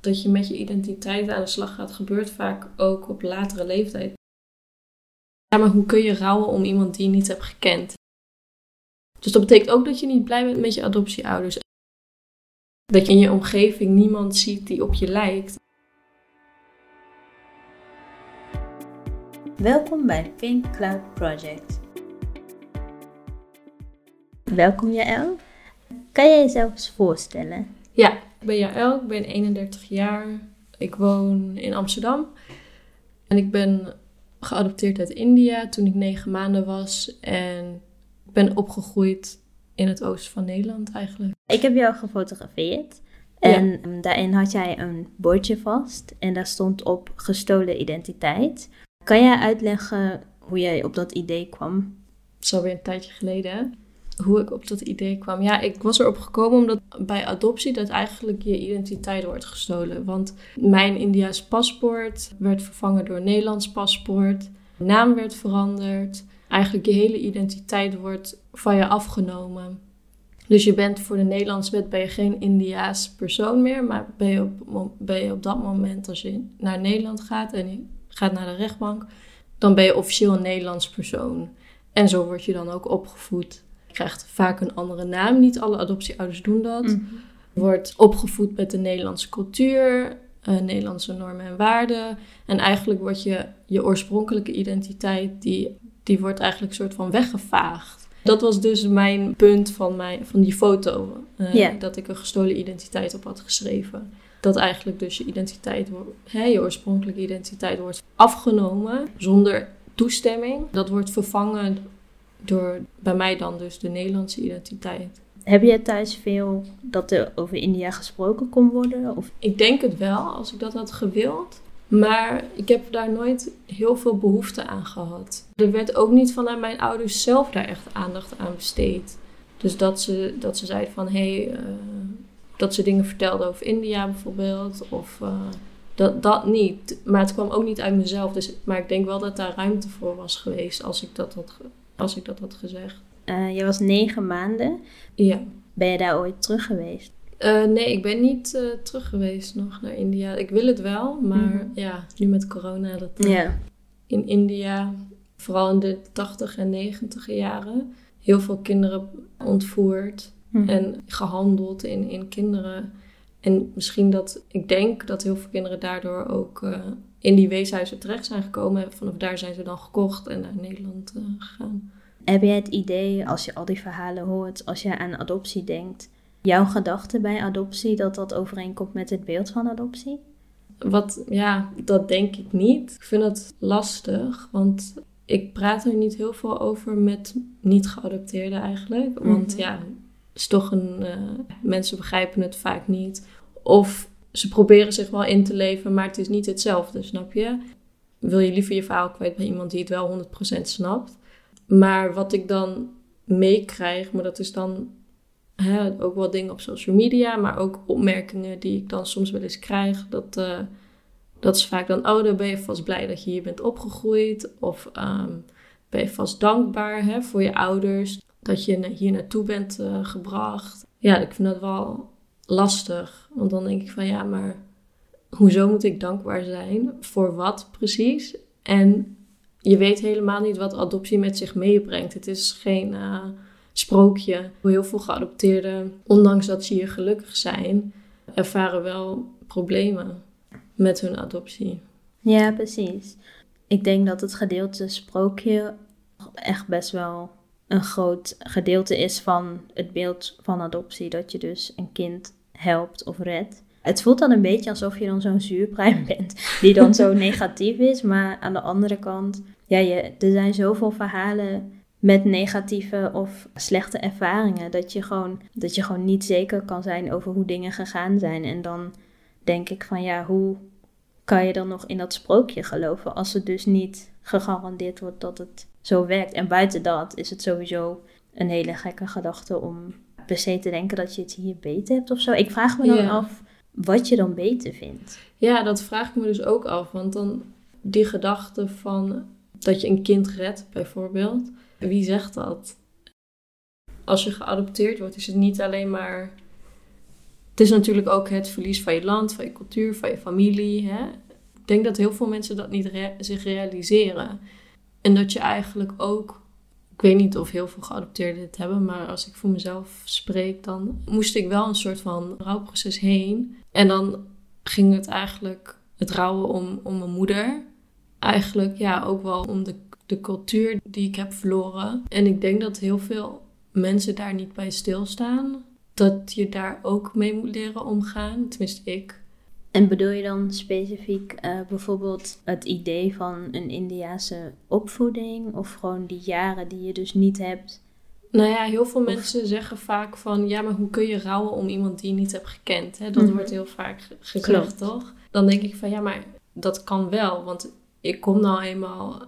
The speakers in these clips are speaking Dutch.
dat je met je identiteit aan de slag gaat, gebeurt vaak ook op latere leeftijd. Ja, maar hoe kun je rouwen om iemand die je niet hebt gekend? Dus dat betekent ook dat je niet blij bent met je adoptieouders. Dat je in je omgeving niemand ziet die op je lijkt. Welkom bij Pink Cloud Project. Welkom Jaël. Kan jij jezelf eens voorstellen? Ja, ik ben Jaël, ik ben 31 jaar. Ik woon in Amsterdam. En ik ben geadopteerd uit India toen ik negen maanden was. En ik ben opgegroeid in het oosten van Nederland eigenlijk. Ik heb jou gefotografeerd. En daarin had jij een bordje vast. En daar stond op gestolen identiteit. Kan jij uitleggen hoe jij op dat idee kwam? Het is alweer een tijdje geleden hoe ik op dat idee kwam. Ja, ik was erop gekomen omdat bij adoptie dat eigenlijk je identiteit wordt gestolen. Want mijn Indiaas paspoort werd vervangen door Nederlands paspoort. naam werd veranderd. Eigenlijk je hele identiteit wordt van je afgenomen. Dus je bent voor de Nederlandse wet ben je geen Indiaas persoon meer. Maar ben je, op, ben je op dat moment, als je naar Nederland gaat en je gaat naar de rechtbank, dan ben je officieel een Nederlands persoon. En zo word je dan ook opgevoed krijgt vaak een andere naam. Niet alle adoptieouders doen dat. Mm Wordt opgevoed met de Nederlandse cultuur, uh, Nederlandse normen en waarden. En eigenlijk wordt je, je oorspronkelijke identiteit, die, die wordt eigenlijk soort van weggevaagd. Dat was dus mijn punt van, mijn, van die foto. Uh, Dat ik een gestolen identiteit op had geschreven. Dat eigenlijk dus je identiteit, hè, je oorspronkelijke identiteit wordt afgenomen zonder toestemming. Dat wordt vervangen door bij mij dan dus de Nederlandse identiteit. Heb je thuis veel dat er over India gesproken kon worden? Of? Ik denk het wel, als ik dat had gewild. Maar ik heb daar nooit heel veel behoefte aan gehad. Er werd ook niet vanuit mijn ouders zelf daar echt aandacht aan besteed. Dus dat ze, dat ze zeiden van hé, hey, uh, dat ze dingen vertelden over India bijvoorbeeld. Of uh, dat, dat niet. Maar het kwam ook niet uit mezelf. Dus, maar ik denk wel dat daar ruimte voor was geweest als ik dat had als ik dat had gezegd. Uh, je was negen maanden. Ja. Ben je daar ooit terug geweest? Uh, nee, ik ben niet uh, terug geweest nog naar India. Ik wil het wel, maar mhm. ja, nu met corona. Dat, ja. In India, vooral in de 80 en 90 jaren, heel veel kinderen ontvoerd mhm. en gehandeld in, in kinderen. En misschien dat, ik denk dat heel veel kinderen daardoor ook in die weeshuizen terecht zijn gekomen. Vanaf daar zijn ze dan gekocht en naar Nederland uh, gegaan. Heb jij het idee, als je al die verhalen hoort, als je aan adoptie denkt, jouw gedachte bij adoptie, dat dat overeenkomt met het beeld van adoptie? Wat, ja, dat denk ik niet. Ik vind het lastig, want ik praat er niet heel veel over met niet geadopteerden eigenlijk. Want mhm. ja, is toch een. Uh, mensen begrijpen het vaak niet. Of ze proberen zich wel in te leven, maar het is niet hetzelfde, snap je? Wil je liever je verhaal kwijt bij iemand die het wel 100% snapt? Maar wat ik dan meekrijg, maar dat is dan hè, ook wel dingen op social media, maar ook opmerkingen die ik dan soms wel eens krijg. Dat, uh, dat is vaak dan, oh, dan ben je vast blij dat je hier bent opgegroeid. Of um, ben je vast dankbaar hè, voor je ouders dat je hier naartoe bent uh, gebracht. Ja, ik vind dat wel lastig. Want dan denk ik van ja, maar hoezo moet ik dankbaar zijn? Voor wat precies? En je weet helemaal niet wat adoptie met zich meebrengt. Het is geen uh, sprookje. Heel veel geadopteerden, ondanks dat ze hier gelukkig zijn, ervaren wel problemen met hun adoptie. Ja, precies. Ik denk dat het gedeelte sprookje echt best wel een groot gedeelte is van het beeld van adoptie. Dat je dus een kind helpt of redt. Het voelt dan een beetje alsof je dan zo'n zuurpruim bent, die dan zo negatief is. Maar aan de andere kant, ja, je, er zijn zoveel verhalen met negatieve of slechte ervaringen, dat je, gewoon, dat je gewoon niet zeker kan zijn over hoe dingen gegaan zijn. En dan denk ik van ja, hoe kan je dan nog in dat sprookje geloven als het dus niet gegarandeerd wordt dat het zo werkt? En buiten dat is het sowieso een hele gekke gedachte om per se te denken dat je het hier beter hebt of zo. Ik vraag me dan af wat je dan beter vindt. Ja, dat vraag ik me dus ook af. Want dan die gedachte van dat je een kind redt, bijvoorbeeld. Wie zegt dat? Als je geadopteerd wordt, is het niet alleen maar Het is natuurlijk ook het verlies van je land, van je cultuur, van je familie. Hè? Ik denk dat heel veel mensen dat niet zich realiseren. En dat je eigenlijk ook, ik weet niet of heel veel geadopteerden dit hebben, maar als ik voor mezelf spreek, dan moest ik wel een soort van rouwproces heen. En dan ging het eigenlijk, het rouwen om, om mijn moeder. Eigenlijk ja, ook wel om de, de cultuur die ik heb verloren. En ik denk dat heel veel mensen daar niet bij stilstaan. Dat je daar ook mee moet leren omgaan. Tenminste, ik. En bedoel je dan specifiek eh, bijvoorbeeld het idee van een Indiase opvoeding? Of gewoon die jaren die je dus niet hebt? Nou ja, heel veel mensen zeggen vaak van... Ja, maar hoe kun je rouwen om iemand die je niet hebt gekend? Hè? Dat Mhm. wordt heel vaak ge- gezegd, toch? Dan denk ik van, ja, maar dat kan wel. Want ik kom nou eenmaal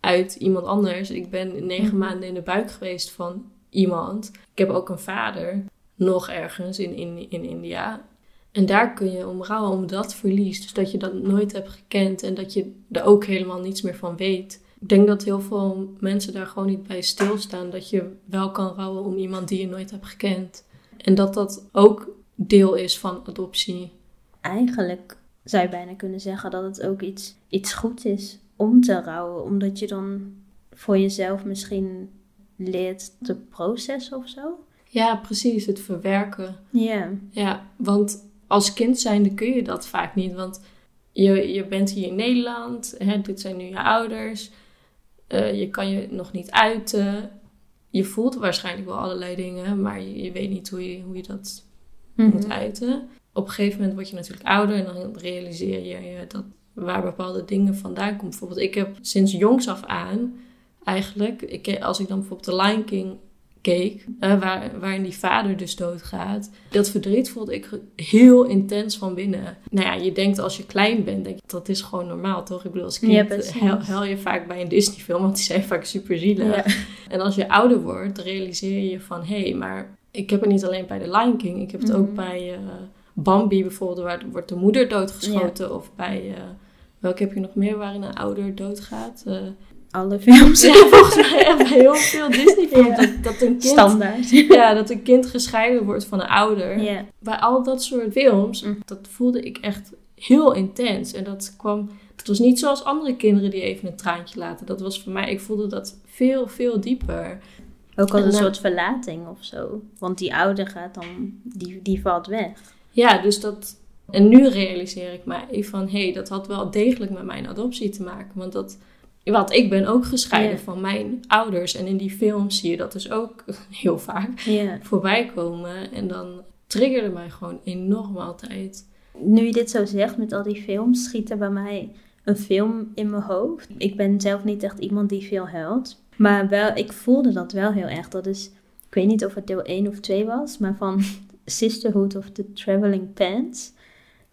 uit iemand anders. Ik ben negen Mhm. maanden in de buik geweest van iemand. Ik heb ook een vader, nog ergens in, in, in India. En daar kun je om rouwen, om dat verlies. Dus dat je dat nooit hebt gekend en dat je er ook helemaal niets meer van weet. Ik denk dat heel veel mensen daar gewoon niet bij stilstaan. Dat je wel kan rouwen om iemand die je nooit hebt gekend. En dat dat ook deel is van adoptie. Eigenlijk zou je bijna kunnen zeggen dat het ook iets, iets goed is om te rouwen. Omdat je dan voor jezelf misschien leert te processen of zo. Ja, precies, het verwerken. Ja, Ja, want als kind zijnde kun je dat vaak niet. Want je, je bent hier in Nederland, hè, dit zijn nu je ouders. eh, je kan je nog niet uiten. Je voelt waarschijnlijk wel allerlei dingen, maar je, je weet niet hoe je, hoe je dat Mhm. moet uiten. Op een gegeven moment word je natuurlijk ouder en dan realiseer je je dat waar bepaalde dingen vandaan komen. Bijvoorbeeld, ik heb sinds jongs af aan eigenlijk, ik, als ik dan bijvoorbeeld The Lion King keek, waar, waarin die vader dus doodgaat, dat verdriet voelde ik heel intens van binnen. Nou ja, je denkt als je klein bent, denk je, dat is gewoon normaal, toch? Ik bedoel, als Ja, kind huil je vaak bij een Disney film, want die zijn vaak super zielig. Ja. En als je ouder wordt, realiseer je van... hé, hey, maar ik heb het niet alleen bij The Lion King. Ik heb het ook Mhm. bij eh, Bambi bijvoorbeeld... waar wordt de moeder doodgeschoten. Of bij... eh, welke heb je nog meer waarin een ouder doodgaat? Eh, Alle films. ja, volgens mij echt heel veel Disney films... Ja. Dat, dat, een kind, Standaard. ja, dat een kind gescheiden wordt van een ouder. Ja. Bij al dat soort films, Mm. dat voelde ik echt heel intens. En dat kwam... Het was niet zoals andere kinderen die even een traantje laten. Dat was voor mij... Ik voelde dat veel, veel dieper. Ook als En een soort verlating of zo. Want die ouder gaat dan, die, die valt weg. Ja, dus dat. En nu realiseer ik mij van hé, hey, dat had wel degelijk met mijn adoptie te maken. Want dat. Want ik ben ook gescheiden van mijn ouders. En in die films zie je dat dus ook heel vaak voorbij komen. En dan triggerde mij gewoon enorm altijd. Nu je dit zo zegt met al die films, schiet er bij mij een film in mijn hoofd. Ik ben zelf niet echt iemand die veel huilt. Maar wel, ik voelde dat wel heel erg. Dat is, ik weet niet of het deel 1 of 2 was, maar van Sisterhood of the Traveling Pants.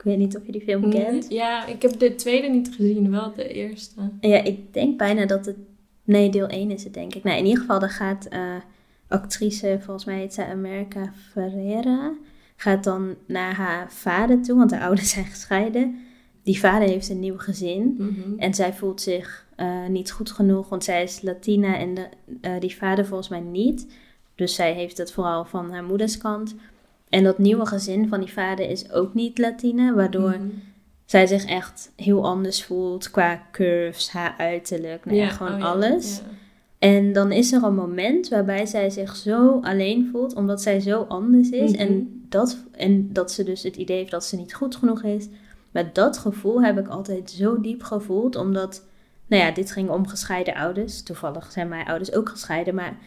Ik weet niet of je die film kent. Ja, ik heb de tweede niet gezien, wel de eerste. Ja, ik denk bijna dat het... Nee, deel 1 is het denk ik. Nou, in ieder geval, daar gaat eh, actrice, volgens mij heet zij America Ferreira... gaat dan naar haar vader toe, want haar ouders zijn gescheiden. Die vader heeft een nieuw gezin. Mhm. En zij voelt zich eh, niet goed genoeg, want zij is Latina en de, eh, die vader volgens mij niet. Dus zij heeft het vooral van haar moeders kant. En dat nieuwe gezin van die vader is ook niet Latina, waardoor Mhm. zij zich echt heel anders voelt qua curves, haar uiterlijk, nou ja, Ja, gewoon oh ja, alles. ja. En dan is er een moment waarbij zij zich zo alleen voelt, omdat zij zo anders is. Mhm. en, dat, en dat ze dus het idee heeft dat ze niet goed genoeg is. Maar dat gevoel heb ik altijd zo diep gevoeld, omdat, nou ja, dit ging om gescheiden ouders. Toevallig zijn mijn ouders ook gescheiden, maar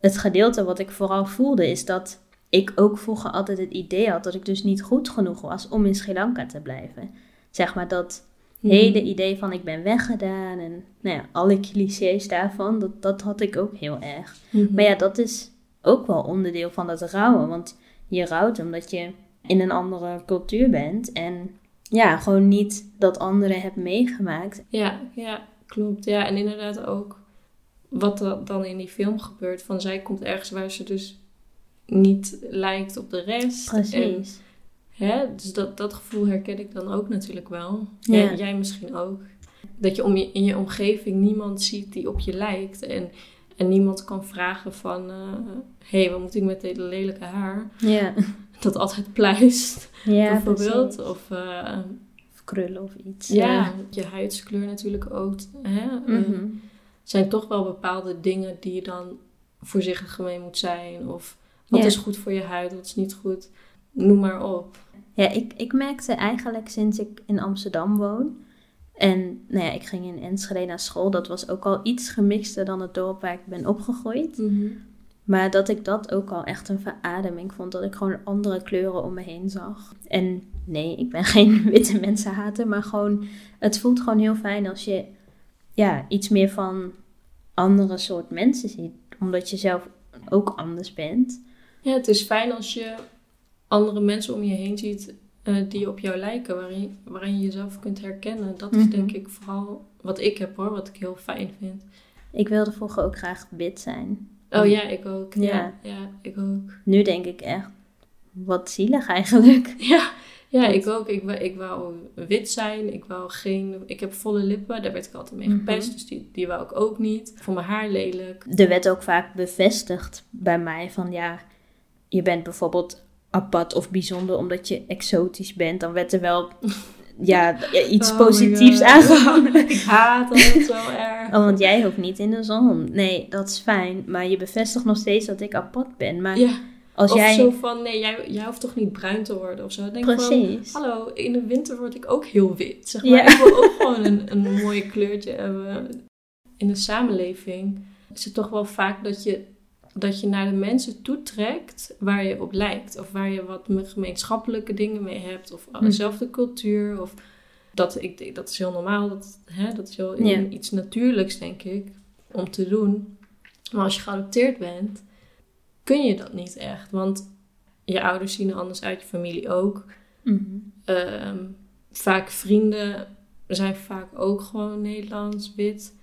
het gedeelte wat ik vooral voelde is dat ik ook vroeger altijd het idee had dat ik dus niet goed genoeg was om in Sri Lanka te blijven. Zeg maar dat Mhm. hele idee van ik ben weggedaan en nou ja, alle clichés daarvan, dat, dat had ik ook heel erg. Mhm. Maar ja, dat is ook wel onderdeel van dat rouwen, want je rouwt omdat je in een andere cultuur bent en ja, gewoon niet dat anderen hebt meegemaakt. Ja, ja, klopt. Ja, en inderdaad ook wat er dan in die film gebeurt. Van zij komt ergens waar ze dus niet lijkt op de rest. En, Precies. hè, dus dat, dat gevoel herken ik dan ook natuurlijk wel. Ja. Jij, jij misschien ook. Dat je, om je in je omgeving niemand ziet die op je lijkt. En, en niemand kan vragen van... Hé, hey, wat moet ik met dit lelijke haar? Ja, dat altijd pluist, Ja, bijvoorbeeld. precies. Of uh, Of krullen of iets. ja, je huidskleur natuurlijk ook. Hè? Mhm. Uh, zijn toch wel bepaalde dingen die je dan voorzichtig mee moet zijn. Of wat Ja. is goed voor je huid, wat is niet goed. Noem maar op. Ja, ik, ik merkte eigenlijk sinds ik in Amsterdam woon. En nou ja, ik ging in Enschede naar school. Dat was ook al iets gemixter dan het dorp waar ik ben opgegroeid. Maar dat ik dat ook al echt een verademing vond. Dat ik gewoon andere kleuren om me heen zag. En nee, ik ben geen witte mensenhater. Maar gewoon, het voelt gewoon heel fijn als je ja, iets meer van andere soort mensen ziet. Omdat je zelf ook anders bent. Ja, het is fijn als je andere mensen om je heen ziet uh, die op jou lijken. Waarin, waarin je jezelf kunt herkennen. Dat is Mhm. denk ik vooral wat ik heb hoor. Wat ik heel fijn vind. Ik wilde vroeger ook graag wit zijn. Oh ja, ik ook. Ja, Ja. ja, ik ook. Nu denk ik echt, wat zielig eigenlijk. Ja, ja ik ook. Ik wou, ik wou wit zijn. Ik wou geen... Ik heb volle lippen. Daar werd ik altijd mee Mhm. gepest. Dus die, die wou ik ook niet. Ik vond mijn haar lelijk. Er werd ook vaak bevestigd bij mij van ja, je bent bijvoorbeeld apart of bijzonder omdat je exotisch bent. Dan werd er wel ja, iets Oh positiefs God. aangehangen. Ik haat dat zo erg. Oh, want jij hoeft niet in de zon. Nee, dat is fijn. Maar je bevestigt nog steeds dat ik apart ben. Maar Ja, als of jij... zo van... Nee, jij, jij hoeft toch niet bruin te worden of zo. Dan Denk van, Precies. Hallo, in de winter word ik ook heel wit. Zeg maar. Ja. Ik wil ook gewoon een, een mooi kleurtje hebben. In de samenleving is het toch wel vaak dat je, dat je naar de mensen toetrekt waar je op lijkt. Of waar je wat me- gemeenschappelijke dingen mee hebt. Of Hm. dezelfde cultuur. Of dat, ik, dat is heel normaal. Dat, hè, dat is heel iets natuurlijks, denk ik, om te doen. Maar als je geadopteerd bent, kun je dat niet echt. Want je ouders zien er anders uit, je familie ook. Ehm, vaak vrienden zijn vaak ook gewoon Nederlands, wit.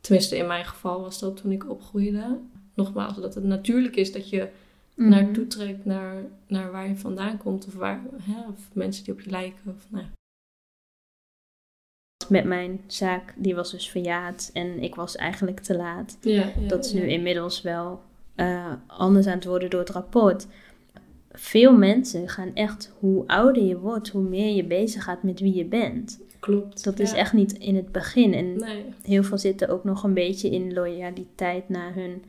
Tenminste, in mijn geval was dat toen ik opgroeide. Nogmaals, dat het natuurlijk is dat je Mhm. naartoe trekt naar, naar waar je vandaan komt. Of, waar, hè, of mensen die op je lijken. Of, nou. Met mijn zaak, die was dus verjaard en ik was eigenlijk te laat. ja, ja, Dat is ja. nu inmiddels wel eh, anders aan het worden door het rapport. Veel mensen gaan echt, hoe ouder je wordt, hoe meer je bezig gaat met wie je bent. Klopt. Dat is echt niet in het begin. En Nee. heel veel zitten ook nog een beetje in loyaliteit naar hun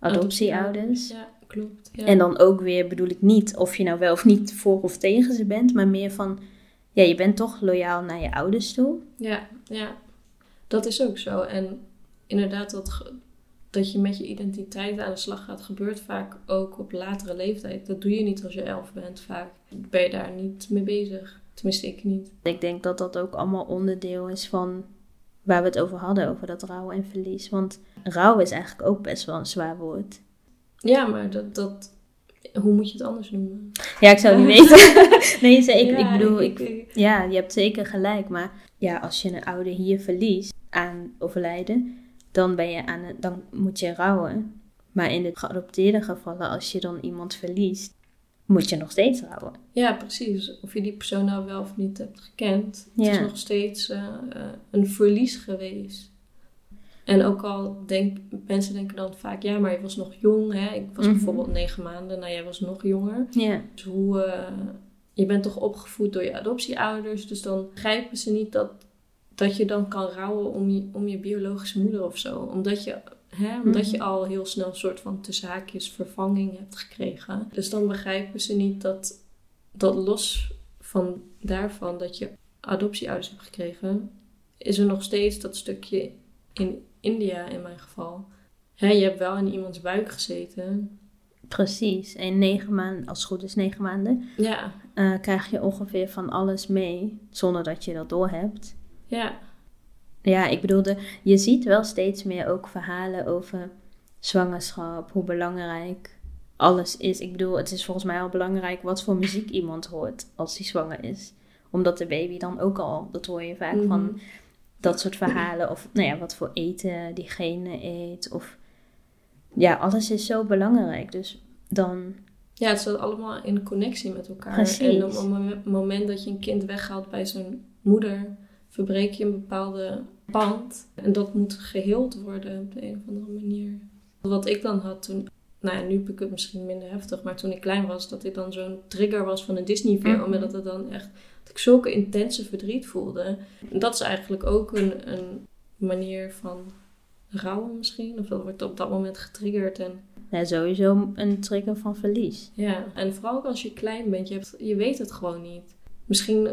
adoptieouders. Ja, klopt. Ja. En dan ook weer bedoel ik niet of je nou wel of niet voor of tegen ze bent, maar meer van, ja, je bent toch loyaal naar je ouders toe. Ja, ja, dat is ook zo. En inderdaad, dat, dat je met je identiteit aan de slag gaat, gebeurt vaak ook op latere leeftijd. Dat doe je niet als je elf bent. Vaak ben je daar niet mee bezig. Tenminste, ik niet. Ik denk dat dat ook allemaal onderdeel is van waar we het over hadden, over dat rouw en verlies. Want rouw is eigenlijk ook best wel een zwaar woord. Ja, maar dat, dat hoe moet je het anders noemen? Ja, ik zou niet weten. nee, ze- ik, Ja, ik bedoel, ik- ja, je hebt zeker gelijk. Maar ja, als je een ouder hier verliest aan overlijden, dan, ben je aan het, dan moet je rouwen. Maar in de geadopteerde gevallen, als je dan iemand verliest, moet je nog steeds rouwen. Ja, precies. Of je die persoon nou wel of niet hebt gekend. Het Ja. is nog steeds eh, eh, een verlies geweest. En ook al denk, mensen denken dan vaak, ja, maar je was nog jong. Hè? Ik was Mhm. bijvoorbeeld negen maanden, nou jij was nog jonger. Ja, Dus hoe, eh, je bent toch opgevoed door je adoptieouders, dus dan begrijpen ze niet dat, dat je dan kan rouwen om je, om je biologische moeder of zo. Omdat je, hè, omdat Mhm. je al heel snel een soort van tussen haakjes vervanging hebt gekregen. Dus dan begrijpen ze niet dat, dat los van daarvan dat je adoptieouders hebt gekregen, is er nog steeds dat stukje in India in mijn geval. Hè, je hebt wel in iemands buik gezeten. precies. En negen maanden, als het goed is negen maanden, Ja, eh, krijg je ongeveer van alles mee, zonder dat je dat doorhebt. ja. Ja, ik bedoelde, je ziet wel steeds meer ook verhalen over zwangerschap, hoe belangrijk alles is. Ik bedoel, het is volgens mij al belangrijk wat voor muziek iemand hoort als hij zwanger is. Omdat de baby dan ook al, dat hoor je vaak Mhm. van dat soort verhalen. Of nou ja, wat voor eten diegene eet. Of ja, alles is zo belangrijk. Dus dan, Ja, het staat allemaal in connectie met elkaar. Precies. En op het mom- moment dat je een kind weghaalt bij zijn moeder, verbreek je een bepaalde band. En dat moet geheeld worden op de een of andere manier. Wat ik dan had toen, nou ja, nu heb ik het misschien minder heftig, maar toen ik klein was, dat ik dan zo'n trigger was van een Disney-film. Mhm. En dat het dan echt, dat ik zulke intense verdriet voelde. En dat is eigenlijk ook een, een manier van rouwen misschien. Of dat wordt op dat moment getriggerd. En, Ja, sowieso een trigger van verlies. ja. en vooral ook als je klein bent, je, hebt, je weet het gewoon niet. Misschien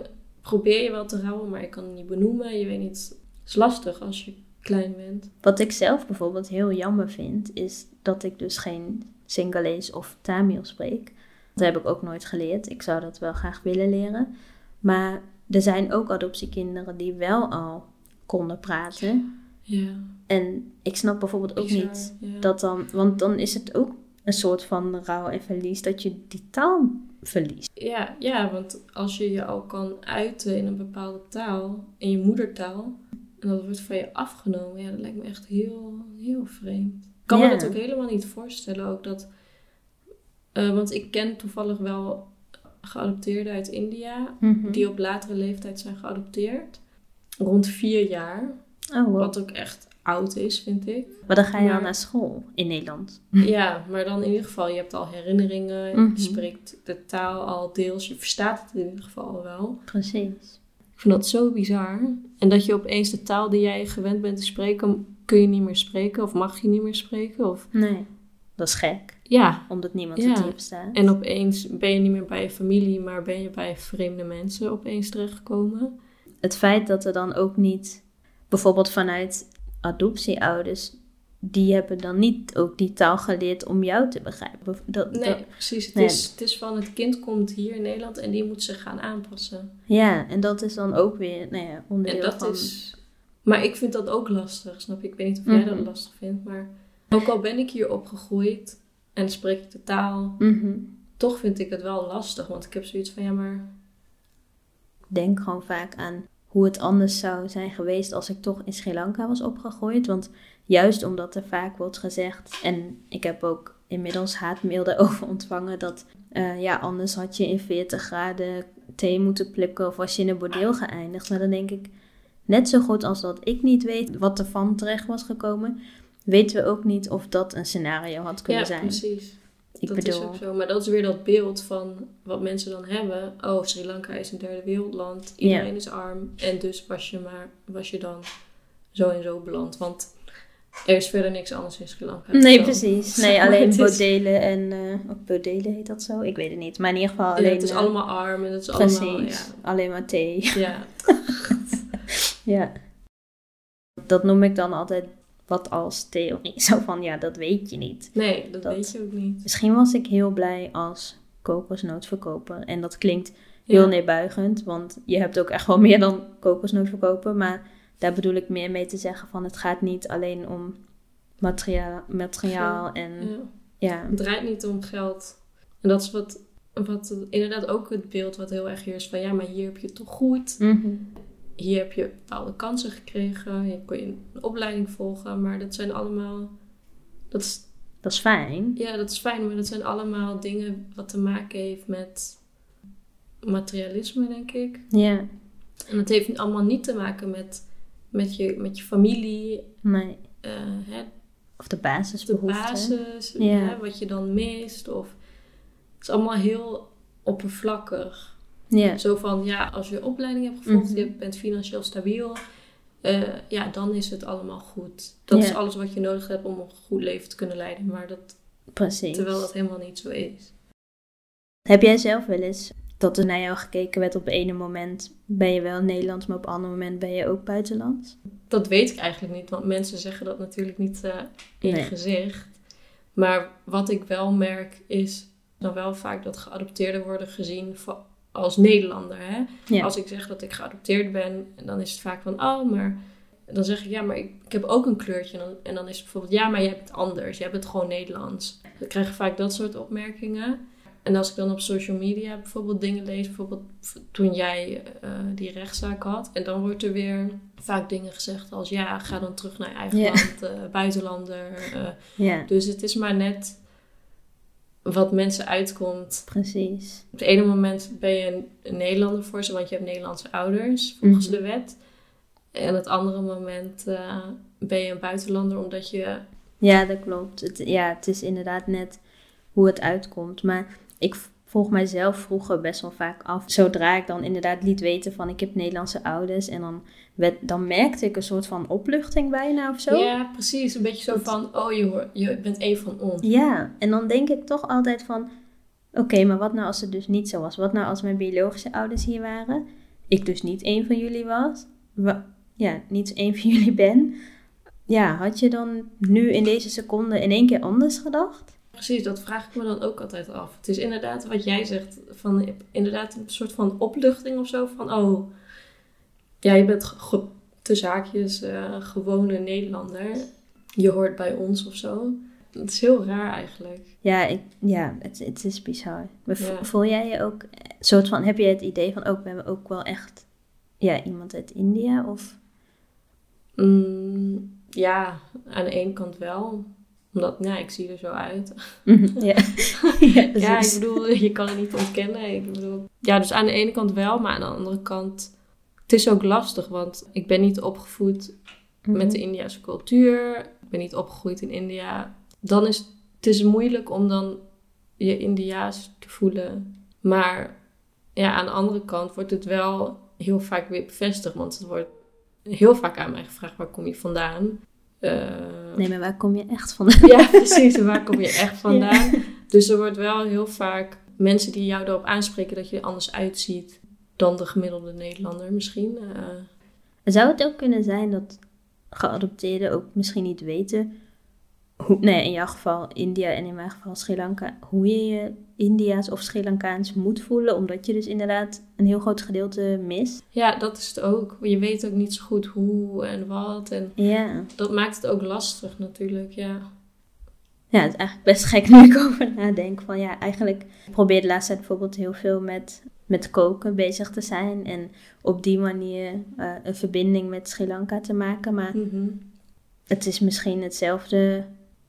probeer je wel te rouwen, maar je kan het niet benoemen. Je weet niet, het is lastig als je klein bent. Wat ik zelf bijvoorbeeld heel jammer vind, is dat ik dus geen Singalees of Tamil spreek. Dat heb ik ook nooit geleerd. Ik zou dat wel graag willen leren. Maar er zijn ook adoptiekinderen die wel al konden praten. Ja, En ik snap bijvoorbeeld ook bizar, niet ja. dat dan, want dan is het ook een soort van rouw en verlies dat je die taal verliest. Ja, ja, want als je je al kan uiten in een bepaalde taal, in je moedertaal, en dat wordt van je afgenomen, ja, dat lijkt me echt heel, heel vreemd. Ik kan Ja. me dat ook helemaal niet voorstellen, ook dat, eh, want ik ken toevallig wel geadopteerden uit India, Mhm. die op latere leeftijd zijn geadopteerd, rond vier jaar, Oh, wow. wat ook echt oud is, vind ik. Maar dan ga je al Maar- naar school in Nederland. Ja, maar dan in ieder geval, je hebt al herinneringen, Mhm. je spreekt de taal al deels, je verstaat het in ieder geval al wel. Precies. Ik vind dat zo bizar. En dat je opeens de taal die jij gewend bent te spreken, kun je niet meer spreken of mag je niet meer spreken. Of... Nee, dat is gek, Ja, omdat niemand Ja. het hier verstaat. en opeens ben je niet meer bij je familie, maar ben je bij vreemde mensen opeens terechtgekomen. het feit dat er dan ook niet, bijvoorbeeld vanuit adoptieouders, die hebben dan niet ook die taal geleerd om jou te begrijpen. Dat, Nee, dat- precies. Het, Nee. Is, het is van het kind komt hier in Nederland en die moet zich gaan aanpassen. ja, en dat is dan ook weer nou ja, onderdeel En dat van... is. Maar ik vind dat ook lastig, snap je? Ik weet niet of jij dat Mhm. lastig vindt, maar ook al ben ik hier opgegroeid en spreek ik de taal, Mhm. toch vind ik het wel lastig. Want ik heb zoiets van, ja, maar denk gewoon vaak aan hoe het anders zou zijn geweest als ik toch in Sri Lanka was opgegroeid. Want juist omdat er vaak wordt gezegd, en ik heb ook inmiddels haatmail daarover ontvangen, dat eh, ja, anders had je in 40 graden thee moeten plukken of was je in een bordeel geëindigd. Maar dan denk ik, net zo goed als dat ik niet weet wat er van terecht was gekomen, weten we ook niet of dat een scenario had kunnen ja, zijn. precies. Ik dat bedoel, is ook zo. Maar dat is weer dat beeld van wat mensen dan hebben. Oh, Sri Lanka is een derde wereldland. Iedereen is arm. En dus was je, maar, was je dan zo en zo beland. Want er is verder niks anders in Sri Lanka. Nee, Zo. precies. Nee, alleen bodelen en... bodelen heet dat zo? Ik weet het niet. Maar in ieder geval Ja, alleen... het is eh, allemaal arm en het is Precies. allemaal... Ja, Alleen maar thee. ja. Ja. Dat noem ik dan altijd wat als theorie. Zo van, ja, dat weet je niet. Nee, dat, Dat- weet je ook niet. Misschien was ik heel blij als kokosnootverkoper. En dat klinkt heel Ja. neerbuigend. Want je hebt ook echt wel meer dan kokosnootverkoper. Maar daar bedoel ik meer mee te zeggen van... Het gaat niet alleen om materiaal, materiaal en... Ja. Ja, Het draait niet om geld. En dat is wat, wat inderdaad ook het beeld wat heel erg hier is van ja, maar hier heb je het toch goed. Mhm. Hier heb je bepaalde kansen gekregen. Hier kon je een opleiding volgen. Maar dat zijn allemaal. Dat is, dat is fijn. ja, dat is fijn, maar dat zijn allemaal dingen wat te maken heeft met materialisme, denk ik. Ja, En het heeft allemaal niet te maken met, met, je, met je familie. nee. eh, hè, Of de de basisbehoeften. basis, Ja. hè, wat je dan mist. Of, het is allemaal heel oppervlakkig. Zo van, ja, als je opleiding hebt gevolgd, Mhm. je bent financieel stabiel, eh, ja, dan is het allemaal goed. Dat is alles wat je nodig hebt om een goed leven te kunnen leiden, maar dat, precies. terwijl dat helemaal niet zo is. Heb jij zelf wel eens dat er naar jou gekeken werd op het ene moment ben je wel Nederlands, maar op het andere moment ben je ook buitenlands? Dat weet ik eigenlijk niet, want mensen zeggen dat natuurlijk niet eh, in Nee. gezicht. Maar wat ik wel merk is dan wel vaak dat geadopteerden worden gezien voor- als Nederlander. Hè? Ja. Als ik zeg dat ik geadopteerd ben, dan is het vaak van, oh, maar... Dan zeg ik, ja, maar ik, ik heb ook een kleurtje. En dan, en dan is het bijvoorbeeld, ja, maar jij hebt het anders. Jij bent gewoon Nederlands. Dan krijg je vaak dat soort opmerkingen. En als ik dan op social media bijvoorbeeld dingen lees, bijvoorbeeld toen jij eh, die rechtszaak had. En dan wordt er weer vaak dingen gezegd als, ja, ga dan terug naar je eigen land, eh, buitenlander. eh. Dus het is maar net wat mensen uitkomt. precies. Op het ene moment ben je een, Nederlander voor ze, want je hebt Nederlandse ouders volgens Mhm. de wet. En het andere moment eh, ben je een buitenlander omdat je Ja, dat klopt. Het, ja, het is inderdaad net hoe het uitkomt. Maar ik vroeg mijzelf vroeger best wel vaak af. Zodra ik dan inderdaad liet weten van ik heb Nederlandse ouders. En dan, dan merkte ik een soort van opluchting bijna of zo. Ja, precies. Een beetje zo van, oh je, hoort, je bent een van ons. Ja, en dan denk ik toch altijd van... Oké, maar wat nou als het dus niet zo was? Wat nou als mijn biologische ouders hier waren? Ik dus niet een van jullie was? Wa- ja, niet een van jullie ben. Ja, had je dan nu in deze seconde in één keer anders gedacht? Precies, dat vraag ik me dan ook altijd af. Het is inderdaad wat jij zegt, van inderdaad een soort van opluchting of zo. Van, oh, ja, je bent tussen haakjes eh, gewone Nederlander. Je hoort bij ons of zo. Het is heel raar eigenlijk. Ja, ik, ja het, het is bizar. Ja. voel jij je ook, eh, soort van, heb je het idee van, ook ben we ook wel echt, ja, iemand uit India? Of, Mm, ja, aan de ene kant wel. Omdat, ja, ik zie er zo uit. ja. ja, Ja, ik bedoel, je kan het niet ontkennen. Ik bedoel, ja, dus aan de ene kant wel, maar aan de andere kant... Het is ook lastig, want ik ben niet opgevoed met de Indiase cultuur. Ik ben niet opgegroeid in India. Dan is het is moeilijk om dan je Indiaas te voelen. Maar ja, aan de andere kant wordt het wel heel vaak weer bevestigd. Want het wordt heel vaak aan mij gevraagd, waar kom je vandaan? Eh, Nee, maar waar kom je echt vandaan? ja, precies. Waar kom je echt vandaan? Dus er wordt wel heel vaak mensen die jou erop aanspreken dat je er anders uitziet dan de gemiddelde Nederlander misschien. Eh, Zou het ook kunnen zijn dat geadopteerden ook misschien niet weten, hoe, nee, in jouw geval India en in mijn geval Sri Lanka, hoe je je India's of Sri Lankaans moet voelen, omdat je dus inderdaad een heel groot gedeelte mist? ja, dat is het ook. Je weet ook niet zo goed hoe en wat. En Ja. dat maakt het ook lastig natuurlijk, ja. Ja, het is eigenlijk best gek nu ik over nadenk. Van ja, eigenlijk ik probeer de laatste tijd bijvoorbeeld heel veel met, met koken bezig te zijn. En op die manier eh, een verbinding met Sri Lanka te maken. Maar Mhm. het is misschien hetzelfde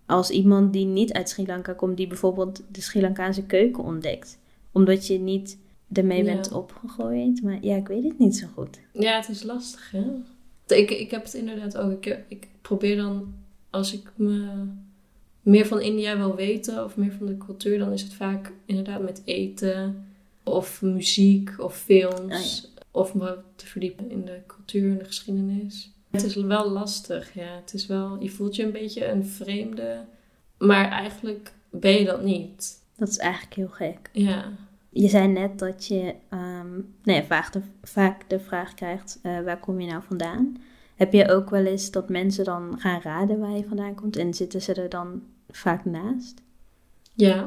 als iemand die niet uit Sri Lanka komt, die bijvoorbeeld de Sri Lankaanse keuken ontdekt. Omdat je niet ermee Ja. bent opgegroeid. Maar ja, ik weet het niet zo goed. Ja, het is lastig, hè? Ik, ik heb het inderdaad ook. Ik, ik probeer dan, als ik me meer van India wil weten of meer van de cultuur, dan is het vaak inderdaad met eten of muziek of films. Of me te verdiepen in de cultuur en de geschiedenis. Het is wel lastig, ja. Het is wel, je voelt je een beetje een vreemde, maar eigenlijk ben je dat niet. Dat is eigenlijk heel gek. Ja. Je zei net dat je ehm, nee, vaak, de, vaak de vraag krijgt, eh, waar kom je nou vandaan? Heb je ook wel eens dat mensen dan gaan raden waar je vandaan komt en zitten ze er dan vaak naast? Ja,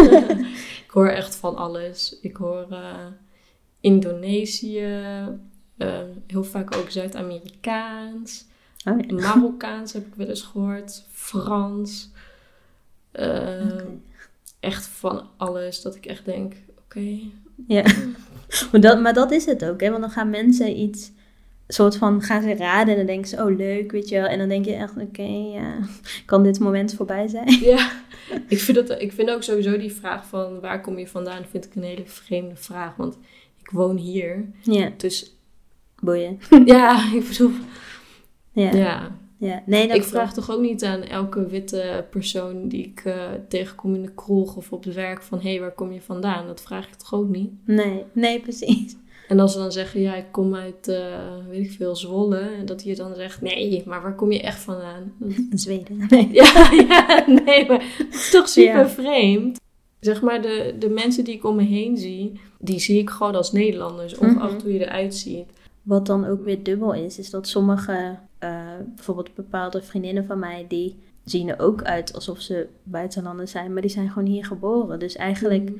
ik hoor echt van alles. Ik hoor eh, Indonesië, eh, heel vaak ook Zuid-Amerikaans, Oh ja. Marokkaans heb ik wel eens gehoord, Frans. Eh, Oké. Echt van alles dat ik echt denk, oké. Ja, maar dat, maar dat is het ook, hè? Want dan gaan mensen iets, soort van, gaan ze raden en dan denken ze, oh leuk, weet je wel. En dan denk je echt, oké, ja, kan dit moment voorbij zijn? Ja, ik vind, dat, ik vind ook sowieso die vraag van waar kom je vandaan, vind ik een hele vreemde vraag. Want ik woon hier, Ja, dus boeien. ja, ik bedoel, Ja, ja. ja. nee, dat Ik vraag toch ook niet aan elke witte persoon die ik eh, tegenkom in de kroeg of op het werk van hé, hey, waar kom je vandaan? Dat vraag ik toch ook niet? Nee, nee, precies. En als ze dan zeggen ja, ik kom uit, eh, weet ik veel, Zwolle. En dat je dan zegt nee, maar waar kom je echt vandaan? Zweden. Nee. ja, ja, nee, maar het is toch super Ja. vreemd. Zeg maar, de, de mensen die ik om me heen zie, die zie ik gewoon als Nederlanders, ongeacht Mhm. hoe je eruit ziet. Wat dan ook weer dubbel is, is dat sommige, eh, bijvoorbeeld bepaalde vriendinnen van mij, die zien er ook uit alsof ze buitenlanders zijn, maar die zijn gewoon hier geboren. Dus eigenlijk Mhm.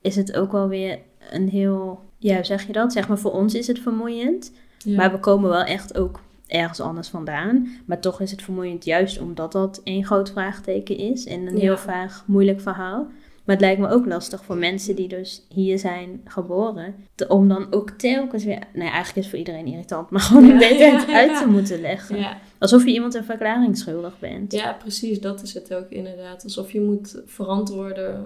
is het ook wel weer een heel, ja, hoe zeg je dat? Zeg maar, voor ons is het vermoeiend, Ja. maar we komen wel echt ook ergens anders vandaan. Maar toch is het vermoeiend juist omdat dat één groot vraagteken is en een Ja. heel vaag moeilijk verhaal. Maar het lijkt me ook lastig voor mensen die dus hier zijn geboren. te- om dan ook telkens weer. Nee, eigenlijk is het voor iedereen irritant. Maar gewoon een beetje het ja, uit te moeten leggen. Alsof je iemand een verklaring schuldig bent. Ja, precies. Dat is het ook inderdaad. Alsof je moet verantwoorden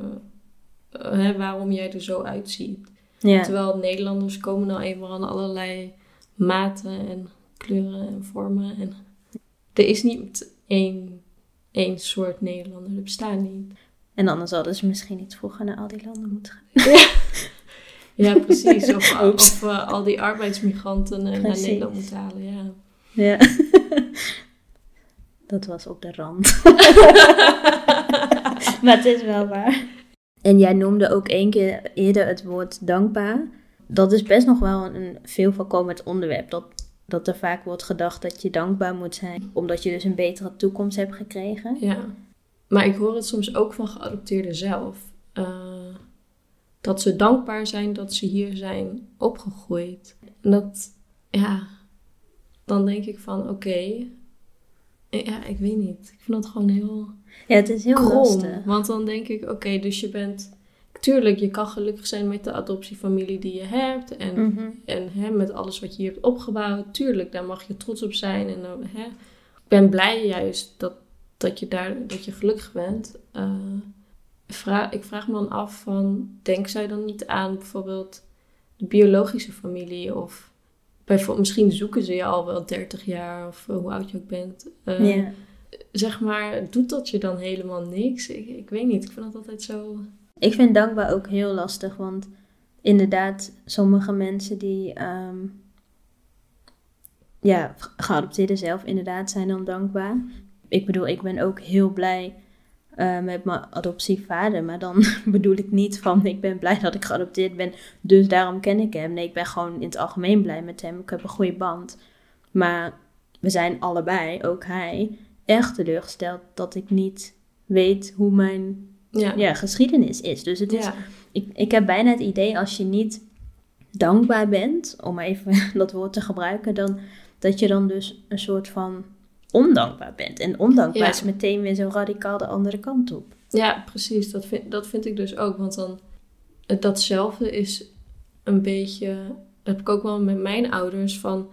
hè, waarom jij er zo uitziet. Ja. Terwijl Nederlanders komen nou eenmaal aan allerlei maten en kleuren en vormen. En er is niet één één soort Nederlander. Dat bestaat niet. En anders hadden ze misschien niet vroeger naar al die landen moeten gaan. Ja, ja precies. Of, of uh, al die arbeidsmigranten uh, naar. Nederland moeten halen, ja. Ja. Dat was op de rand. maar het is wel waar. En jij noemde ook één keer eerder het woord dankbaar. Dat is best nog wel een veel voorkomend onderwerp. Dat, dat er vaak wordt gedacht dat je dankbaar moet zijn. Omdat je dus een betere toekomst hebt gekregen. Ja. Maar ik hoor het soms ook van geadopteerden zelf. Uh, dat ze dankbaar zijn dat ze hier zijn opgegroeid. En dat, ja, dan denk ik van oké. Ja, ik weet niet. Ik vind dat gewoon heel. Ja, het is heel krom. lastig. Want dan denk ik, oké, okay, dus je bent. Tuurlijk, je kan gelukkig zijn met de adoptiefamilie die je hebt. En, Mhm. en hè, met alles wat je hier hebt opgebouwd. Tuurlijk, daar mag je trots op zijn. En dan, hè, ik ben blij juist dat, dat je daar dat je gelukkig bent. Uh, vraag, ik vraag me dan af van, denk zij dan niet aan bijvoorbeeld de biologische familie? Of bijvoorbeeld, misschien zoeken ze je al wel 30 jaar of uh, hoe oud je ook bent. Uh, ja. Zeg maar, doet dat je dan helemaal niks? Ik, ik weet niet, ik vind dat altijd zo... Ik vind dankbaar ook heel lastig, want inderdaad, sommige mensen die um, ja, geadopteerden zelf inderdaad zijn dan dankbaar. Ik bedoel, ik ben ook heel blij uh, met mijn adoptievader, maar dan bedoel ik niet van ik ben blij dat ik geadopteerd ben, dus daarom ken ik hem. Nee, ik ben gewoon in het algemeen blij met hem. Ik heb een goede band. Maar we zijn allebei, ook hij, echt teleurgesteld dat ik niet weet hoe mijn ja. ja, geschiedenis is. Dus het is, Ja. ik, ik heb bijna het idee als je niet dankbaar bent, om even dat woord te gebruiken, dan dat je dan dus een soort van ondankbaar bent. En ondankbaar Ja. is meteen weer zo radicaal de andere kant op. Ja, precies. Dat vind, dat vind ik dus ook. Want dan, datzelfde is een beetje, dat heb ik ook wel met mijn ouders, van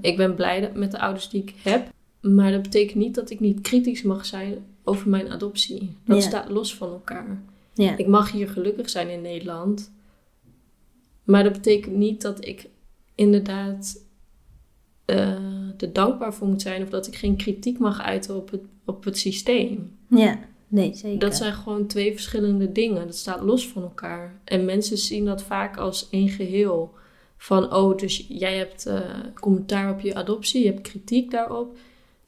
ik ben blij met de ouders die ik heb, maar dat betekent niet dat ik niet kritisch mag zijn over mijn adoptie. Dat Ja. staat los van elkaar. Ja, Ik mag hier gelukkig zijn in Nederland, maar dat betekent niet dat ik inderdaad eh er dankbaar voor moet zijn of dat ik geen kritiek mag uiten op het, op het systeem. ja. nee, zeker. Dat zijn gewoon twee verschillende dingen. Dat staat los van elkaar. En mensen zien dat vaak als één geheel. Van, oh, dus jij hebt eh, commentaar op je adoptie, je hebt kritiek daarop.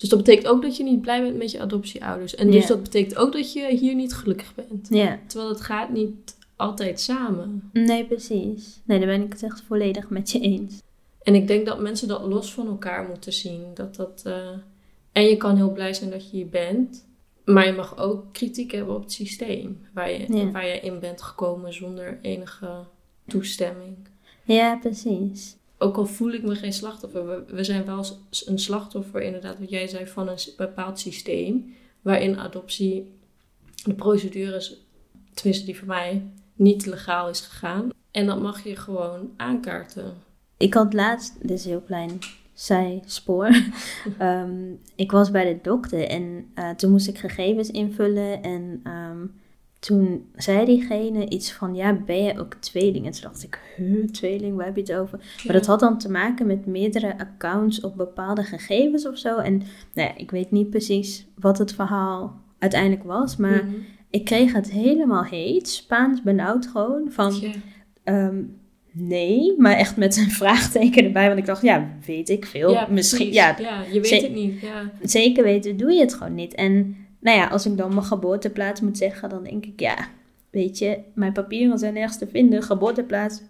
Dus dat betekent ook dat je niet blij bent met je adoptieouders. En dus dat betekent ook dat je hier niet gelukkig bent. Terwijl het gaat niet altijd samen. nee, precies. Nee, daar ben ik het echt volledig met je eens. En ik denk dat mensen dat los van elkaar moeten zien. Dat dat, eh, En je kan heel blij zijn dat je hier bent. Maar je mag ook kritiek hebben op het systeem waar je, waar je in bent gekomen zonder enige toestemming. Ja, precies. Ook al voel ik me geen slachtoffer, we, we zijn wel een slachtoffer, inderdaad, wat jij zei, van een bepaald systeem. Waarin adoptie, de procedures, tenminste die voor mij, niet legaal is gegaan. En dat mag je gewoon aankaarten. Ik had laatst, dit is heel klein zijspoor. Ehm, ik was bij de dokter en eh, toen moest ik gegevens invullen. En ehm, toen zei diegene iets van, ja, ben je ook tweeling? En toen dacht ik, huh, tweeling, waar heb je het over? Maar dat had dan te maken met meerdere accounts op bepaalde gegevens of zo. En nou ja, ik weet niet precies wat het verhaal uiteindelijk was. Maar Mhm. ik kreeg het helemaal heet, Spaans benauwd gewoon. Van, Ja. Ehm, nee, maar echt met een vraagteken erbij. Want ik dacht, ja, weet ik veel. Ja, Misschien, ja, ja, je weet het niet. Ja. zeker weten doe je het gewoon niet. En nou ja, als ik dan mijn geboorteplaats moet zeggen, dan denk ik, ja, weet je, mijn papieren zijn nergens te vinden. Geboorteplaats,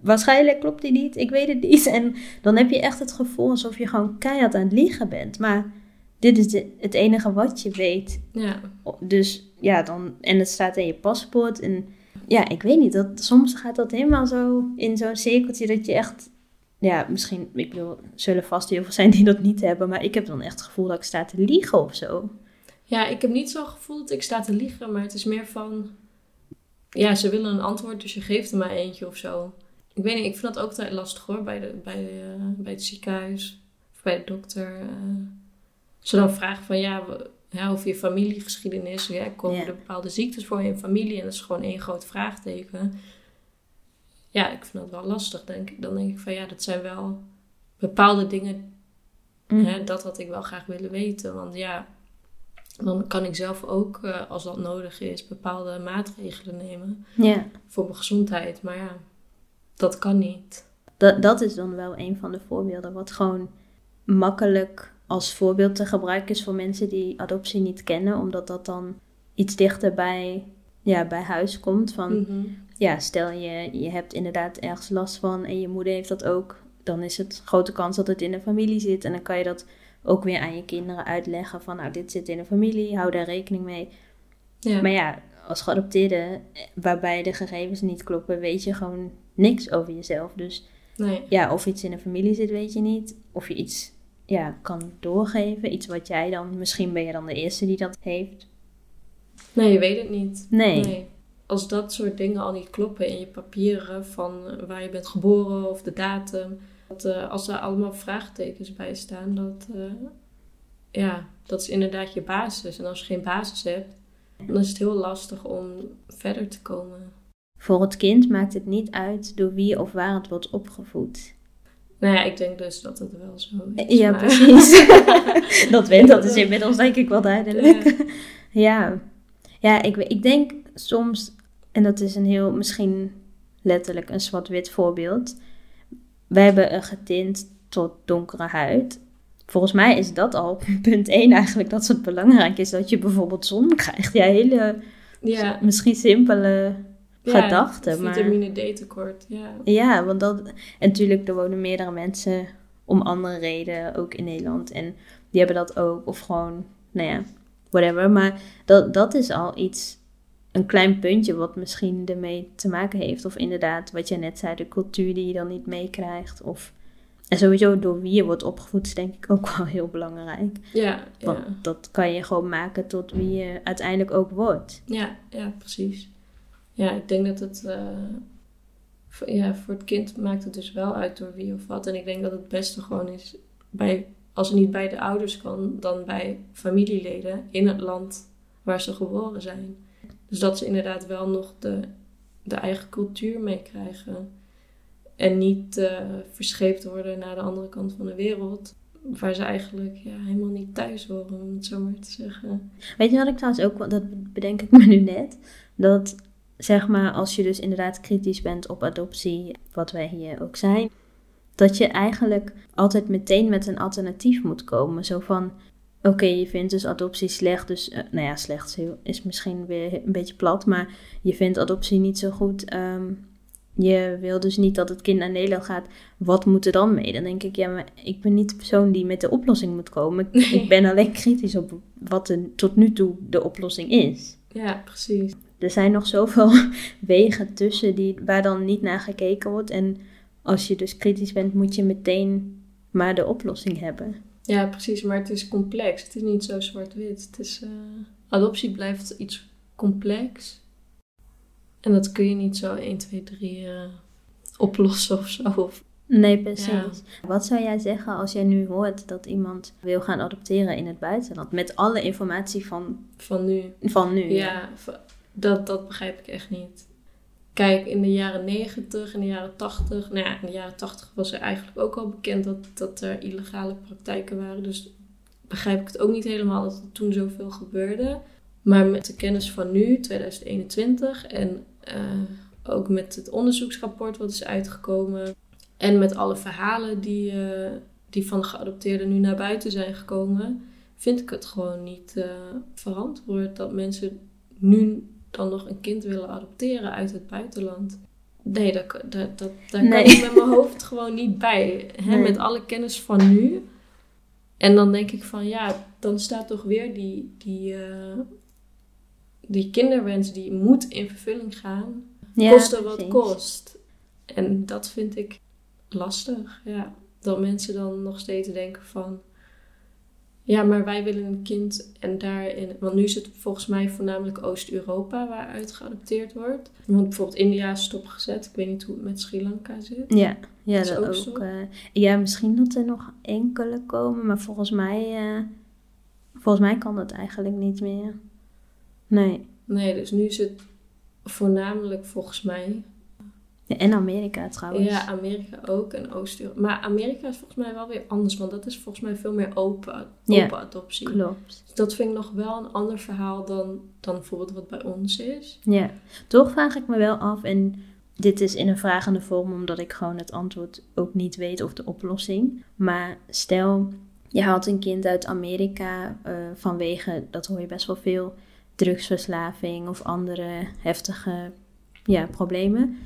waarschijnlijk klopt die niet, ik weet het niet. En dan heb je echt het gevoel alsof je gewoon keihard aan het liegen bent. Maar dit is de- het enige wat je weet. Ja. Dus ja, dan, en het staat in je paspoort. En ja, ik weet niet, dat, soms gaat dat helemaal zo in zo'n cirkeltje dat je echt, ja, misschien, ik bedoel, zullen vast heel veel zijn die dat niet hebben, maar ik heb dan echt het gevoel dat ik sta te liegen of zo. Ja, ik heb niet zo gevoel dat ik sta te liegen, maar het is meer van... Ja, ze willen een antwoord, dus je geeft er maar eentje of zo. Ik weet niet, ik vind dat ook altijd lastig hoor, bij, de, bij, de, eh, bij het ziekenhuis of bij de dokter. eh. ze dan vragen van, ja, we- ja over je familiegeschiedenis. Ja, komen er bepaalde ziektes voor in je familie? En dat is gewoon één groot vraagteken. Ja, ik vind dat wel lastig, denk ik. Dan denk ik van, ja, dat zijn wel bepaalde dingen Mm. Hè, dat had ik wel graag willen weten. Want ja, Dan kan ik zelf ook, eh, als dat nodig is, bepaalde maatregelen nemen Ja, voor mijn gezondheid. Maar ja, dat kan niet. dat, dat is dan wel een van de voorbeelden. Wat gewoon makkelijk als voorbeeld te gebruiken is voor mensen die adoptie niet kennen. Omdat dat dan iets dichter bij, ja, bij huis komt. Van, Mhm. ja, stel je, je hebt inderdaad ergens last van en je moeder heeft dat ook. Dan is het grote kans dat het in de familie zit. En dan kan je dat ook weer aan je kinderen uitleggen. Van nou, dit zit in de familie, hou daar rekening mee. Ja. Maar ja, als geadopteerde, waarbij de gegevens niet kloppen, weet je gewoon niks over jezelf. Dus Nee. ja, of iets in de familie zit, weet je niet. Of je iets ja, kan doorgeven. Iets wat jij dan, misschien ben je dan de eerste die dat heeft. nee, je weet het niet. Nee. Als dat soort dingen al niet kloppen in je papieren van waar je bent geboren of de datum. Dat, eh, als er allemaal vraagtekens bij staan, dat, eh, ja, dat is inderdaad je basis. En als je geen basis hebt, dan is het heel lastig om verder te komen. Voor het kind maakt het niet uit door wie of waar het wordt opgevoed. Nou ja, ik denk dus dat het wel zo is. Ja, maar- precies. dat, weet, dat is inmiddels denk ik wel duidelijk. Ja, ja ik, ik denk soms, en dat is een heel, misschien letterlijk een zwart-wit voorbeeld. We hebben een getint tot donkere huid. Volgens mij is dat al punt 1 eigenlijk, dat het belangrijk is dat je bijvoorbeeld zon krijgt. Ja, hele, ja, misschien simpele ja, gedachten, maar... Vitamine D tekort, ja. Ja, want dat. En natuurlijk, er wonen meerdere mensen om andere redenen ook in Nederland. En die hebben dat ook. Of gewoon, nou ja, whatever. Maar dat, dat is al iets, een klein puntje wat misschien ermee te maken heeft. Of inderdaad, wat jij net zei, de cultuur die je dan niet meekrijgt. Of. En sowieso door wie je wordt opgevoed, is denk ik ook wel heel belangrijk. Ja, Want ja. dat kan je gewoon maken tot wie je uiteindelijk ook wordt. Ja, ja, precies. Ja, ik denk dat het... eh, voor, ja, voor het kind maakt het dus wel uit door wie of wat. En ik denk dat het beste gewoon is... Bij, als het niet bij de ouders kan, dan bij familieleden in het land waar ze geboren zijn. Dus dat ze inderdaad wel nog de, de eigen cultuur meekrijgen. En niet eh, verscheept worden naar de andere kant van de wereld. Waar ze eigenlijk ja, helemaal niet thuis horen, om het zo maar te zeggen. Weet je wat ik trouwens ook, dat bedenk ik me nu net, dat zeg maar als je dus inderdaad kritisch bent op adoptie, wat wij hier ook zijn, dat je eigenlijk altijd meteen met een alternatief moet komen. Zo van, oké, je vindt dus adoptie slecht, dus, eh, nou ja, slecht is misschien weer een beetje plat, maar je vindt adoptie niet zo goed. ehm, je wil dus niet dat het kind naar Nederland gaat. Wat moet er dan mee? Dan denk ik, ja, maar ik ben niet de persoon die met de oplossing moet komen. Ik, ik ben alleen kritisch op wat tot nu toe de oplossing is. Ja, precies. Er zijn nog zoveel wegen tussen die, waar dan niet naar gekeken wordt. En als je dus kritisch bent, moet je meteen maar de oplossing hebben. Ja, precies. Maar het is complex. Het is niet zo zwart-wit. Het is, eh, adoptie blijft iets complex. En dat kun je niet zo 1, 2, 3 eh, oplossen of zo. Of, Nee, precies. Ja. Wat zou jij zeggen als jij nu hoort dat iemand wil gaan adopteren in het buitenland? Met alle informatie van, van nu. van nu. Ja, v- dat, dat begrijp ik echt niet. Kijk, in de jaren 90, in de jaren 80, nou ja, in de jaren 80 was er eigenlijk ook al bekend dat, dat er illegale praktijken waren. Dus begrijp ik het ook niet helemaal dat er toen zoveel gebeurde. Maar met de kennis van nu, 2021, en eh, ook met het onderzoeksrapport wat is uitgekomen. En met alle verhalen die, eh, die van de geadopteerden nu naar buiten zijn gekomen, vind ik het gewoon niet eh, verantwoord dat mensen nu dan nog een kind willen adopteren uit het buitenland. Nee, dat, dat, dat, daar Nee. kan ik met mijn hoofd gewoon niet bij. Hè? Nee. Met alle kennis van nu. En dan denk ik van ja, dan staat toch weer die, die, eh, die kinderwens die moet in vervulling gaan. Ja, koste wat precies. kost. En dat vind ik lastig. Ja. Dat mensen dan nog steeds denken van... Ja, maar wij willen een kind en daarin... Want nu is het volgens mij voornamelijk Oost-Europa waaruit geadopteerd wordt. Want bijvoorbeeld India is stopgezet. Ik weet niet hoe het met Sri Lanka zit. Ja, ja Is dat ook eh, ja, misschien dat er nog enkele komen, maar volgens mij, eh, volgens mij kan dat eigenlijk niet meer. Nee. Nee, dus nu is het voornamelijk volgens mij Ja, en Amerika trouwens. Ja, Amerika ook en Oost-Europa. Maar Amerika is volgens mij wel weer anders, want dat is volgens mij veel meer open, open Ja, adoptie. Klopt. Dus dat vind ik nog wel een ander verhaal dan, dan bijvoorbeeld wat bij ons is. Ja, toch vraag ik me wel af, en dit is in een vragende vorm, omdat ik gewoon het antwoord ook niet weet of de oplossing. Maar stel, je haalt een kind uit Amerika eh, vanwege, dat hoor je best wel veel, drugsverslaving of andere heftige ja, problemen.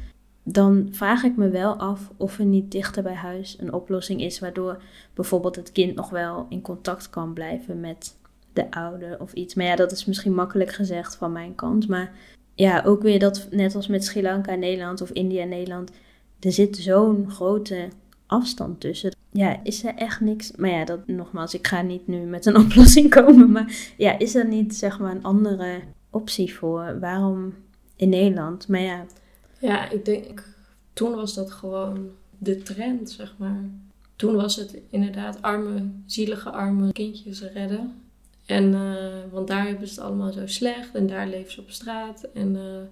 Dan vraag ik me wel af of er niet dichter bij huis een oplossing is, waardoor bijvoorbeeld het kind nog wel in contact kan blijven met de ouder of iets. Maar ja, dat is misschien makkelijk gezegd van mijn kant. Maar ja, ook weer dat, net als met Sri Lanka Nederland of India en Nederland, er zit zo'n grote afstand tussen. Ja, is er echt niks. Maar ja, dat nogmaals, ik ga niet nu met een oplossing komen. Maar ja, is er niet zeg maar een andere optie voor? Waarom in Nederland? Maar ja, Ja, ik denk, toen was dat gewoon de trend, zeg maar. Toen was het inderdaad arme, zielige arme kindjes redden. En, eh, want daar hebben ze het allemaal zo slecht en daar leven ze op straat. En eh,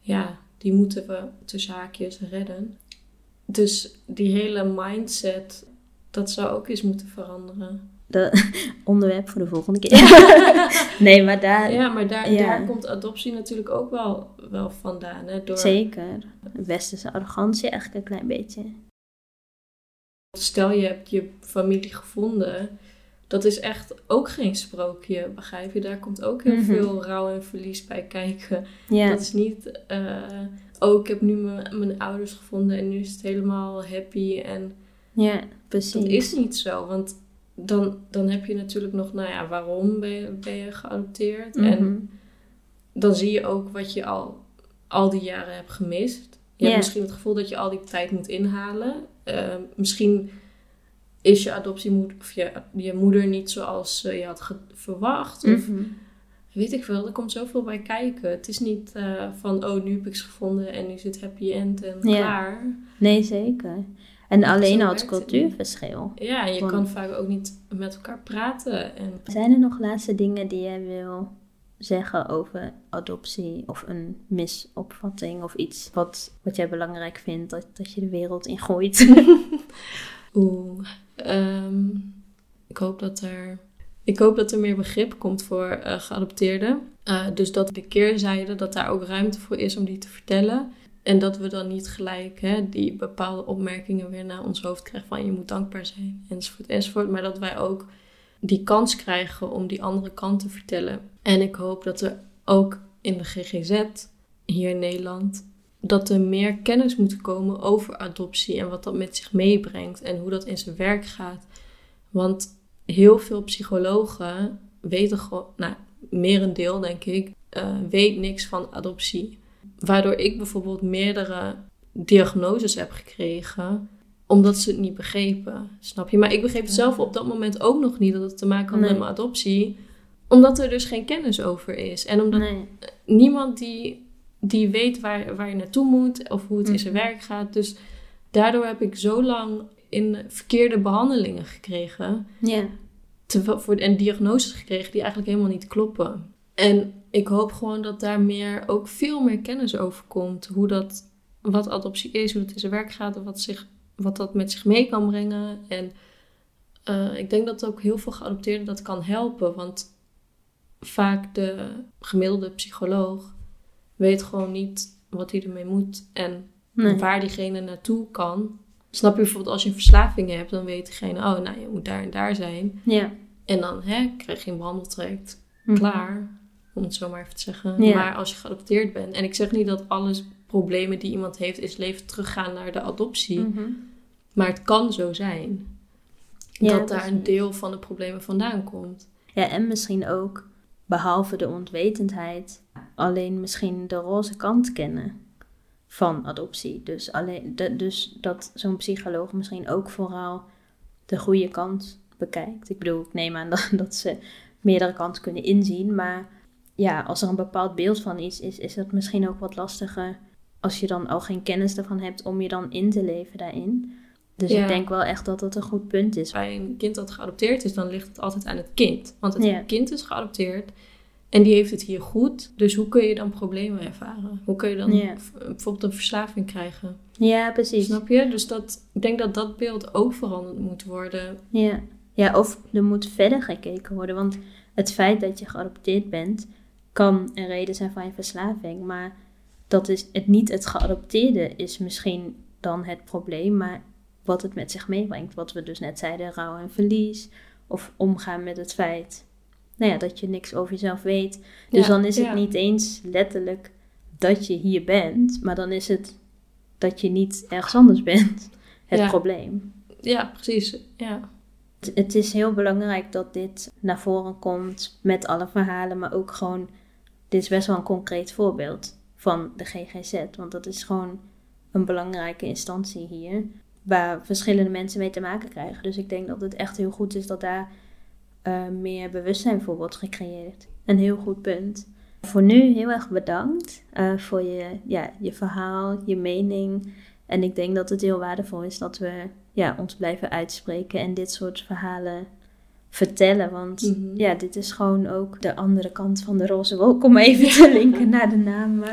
ja, die moeten we tussen haakjes redden. Dus die hele mindset, dat zou ook eens moeten veranderen. onderwerp voor de volgende keer. nee, maar daar Ja, maar daar, Ja. daar komt adoptie natuurlijk ook wel, wel vandaan. Hè? Door, zeker. Westerse arrogantie eigenlijk een klein beetje. Stel je hebt je familie gevonden, dat is echt ook geen sprookje, begrijp je? Daar komt ook heel Mhm. veel rouw en verlies bij kijken. Ja, Dat is niet, eh, oh ik heb nu mijn, mijn ouders gevonden en nu is het helemaal happy. En ja precies. dat is niet zo, want dan, dan heb je natuurlijk nog, nou ja, waarom ben je, ben je geadopteerd? Mhm. En dan zie je ook wat je al, al die jaren hebt gemist. Je hebt misschien het gevoel dat je al die tijd moet inhalen. Eh, misschien is je adoptiemoeder of je, je moeder niet zoals eh, je had verwacht. Of Mhm. weet ik veel, er komt zoveel bij kijken. Het is niet eh, van, oh, nu heb ik ze gevonden en nu het happy end en Ja. klaar. Nee, zeker. En alleen al het cultuurverschil. Ja, je Want- kan vaak ook niet met elkaar praten. En Zijn er nog laatste dingen die jij wil zeggen over adoptie of een misopvatting of iets wat, wat jij belangrijk vindt dat, dat je de wereld in gooit? Oeh, ehm, ik hoop dat er, ik hoop dat er meer begrip komt voor eh, geadopteerden. Eh, dus dat de keerzijde, dat daar ook ruimte voor is om die te vertellen. En dat we dan niet gelijk hè, die bepaalde opmerkingen weer naar ons hoofd krijgen van je moet dankbaar zijn, enzovoort, enzovoort. Maar dat wij ook die kans krijgen om die andere kant te vertellen. En ik hoop dat er ook in de GGZ hier in Nederland dat er meer kennis moet komen over adoptie en wat dat met zich meebrengt en hoe dat in zijn werk gaat. Want heel veel psychologen weten gewoon, nou, merendeel denk ik, eh, weet niks van adoptie. Waardoor ik bijvoorbeeld meerdere diagnoses heb gekregen, omdat ze het niet begrepen. Snap je? Maar ik begreep het zelf op dat moment ook nog niet dat het te maken had Nee. met mijn adoptie, omdat er dus geen kennis over is. En omdat Nee. niemand die, die weet waar, waar je naartoe moet of hoe het in zijn Mhm. werk gaat. Dus daardoor heb ik zo lang in verkeerde behandelingen gekregen. Ja. Voor, en diagnoses gekregen die eigenlijk helemaal niet kloppen. En ik hoop gewoon dat daar meer, ook veel meer kennis over komt. Hoe dat, wat adoptie is, hoe het in zijn werk gaat en wat, zich, wat dat met zich mee kan brengen. En eh, ik denk dat ook heel veel geadopteerden dat kan helpen. Want vaak de gemiddelde psycholoog weet gewoon niet wat hij ermee moet en Nee. waar diegene naartoe kan. Snap je bijvoorbeeld als je een verslaving hebt, dan weet diegene, oh nou je moet daar en daar zijn. Ja. En dan hè, krijg je een behandeltraject Mhm. klaar, om het zo maar even te zeggen. Ja. Maar als je geadopteerd bent, en ik zeg niet dat alle problemen die iemand heeft zijn leven teruggaan naar de adoptie, Mhm. maar het kan zo zijn Ja, dat daar een deel van de problemen vandaan komt. Ja, en misschien ook, behalve de onwetendheid, alleen misschien de roze kant kennen van adoptie. Dus, alleen, de- dus dat zo'n psycholoog misschien ook vooral de goede kant bekijkt. Ik bedoel, ik neem aan dat, dat ze meerdere kanten kunnen inzien, maar ja, als er een bepaald beeld van iets is, is het misschien ook wat lastiger als je dan al geen kennis ervan hebt om je dan in te leven daarin. Dus Ja. ik denk wel echt dat dat een goed punt is. Bij een kind dat geadopteerd is, dan ligt het altijd aan het kind. Want het Ja. kind is geadopteerd En die heeft het hier goed. Dus hoe kun je dan problemen ervaren? Hoe kun je dan Ja. bijvoorbeeld een verslaving krijgen? Ja, precies. Snap je? Dus dat, ik denk dat dat beeld ook veranderd moet worden. Ja. ja, of er moet verder gekeken worden. Want het feit dat je geadopteerd bent, kan een reden zijn van je verslaving. Maar dat is het niet het geadopteerde is misschien dan het probleem, maar wat het met zich meebrengt. Wat we dus net zeiden, rouw en verlies. Of omgaan met het feit nou ja, dat je niks over jezelf weet. Dus Ja, dan is het ja. niet eens letterlijk dat je hier bent, maar dan is het dat je niet ergens anders bent. Het Ja. probleem. Ja, precies. Ja. Het- Het is heel belangrijk dat dit naar voren komt met alle verhalen, maar ook gewoon, dit is best wel een concreet voorbeeld van de GGZ, want dat is gewoon een belangrijke instantie hier, waar verschillende mensen mee te maken krijgen. Dus ik denk dat het echt heel goed is dat daar eh, meer bewustzijn voor wordt gecreëerd. Een heel goed punt. Voor nu heel erg bedankt eh, voor je, ja, je verhaal, je mening. En ik denk dat het heel waardevol is dat we ja, ons blijven uitspreken en dit soort verhalen vertellen. Want Mhm. ja, dit is gewoon ook de andere kant van de roze wolk. Om even te linken naar de namen.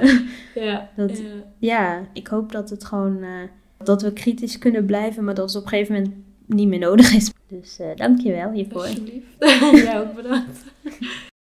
Ja. Dat- ja. ja, ik hoop dat het gewoon... eh, dat we kritisch kunnen blijven, maar dat het op een gegeven moment niet meer nodig is. Dus eh dankjewel hiervoor. Alsjeblieft. Jij ook bedankt.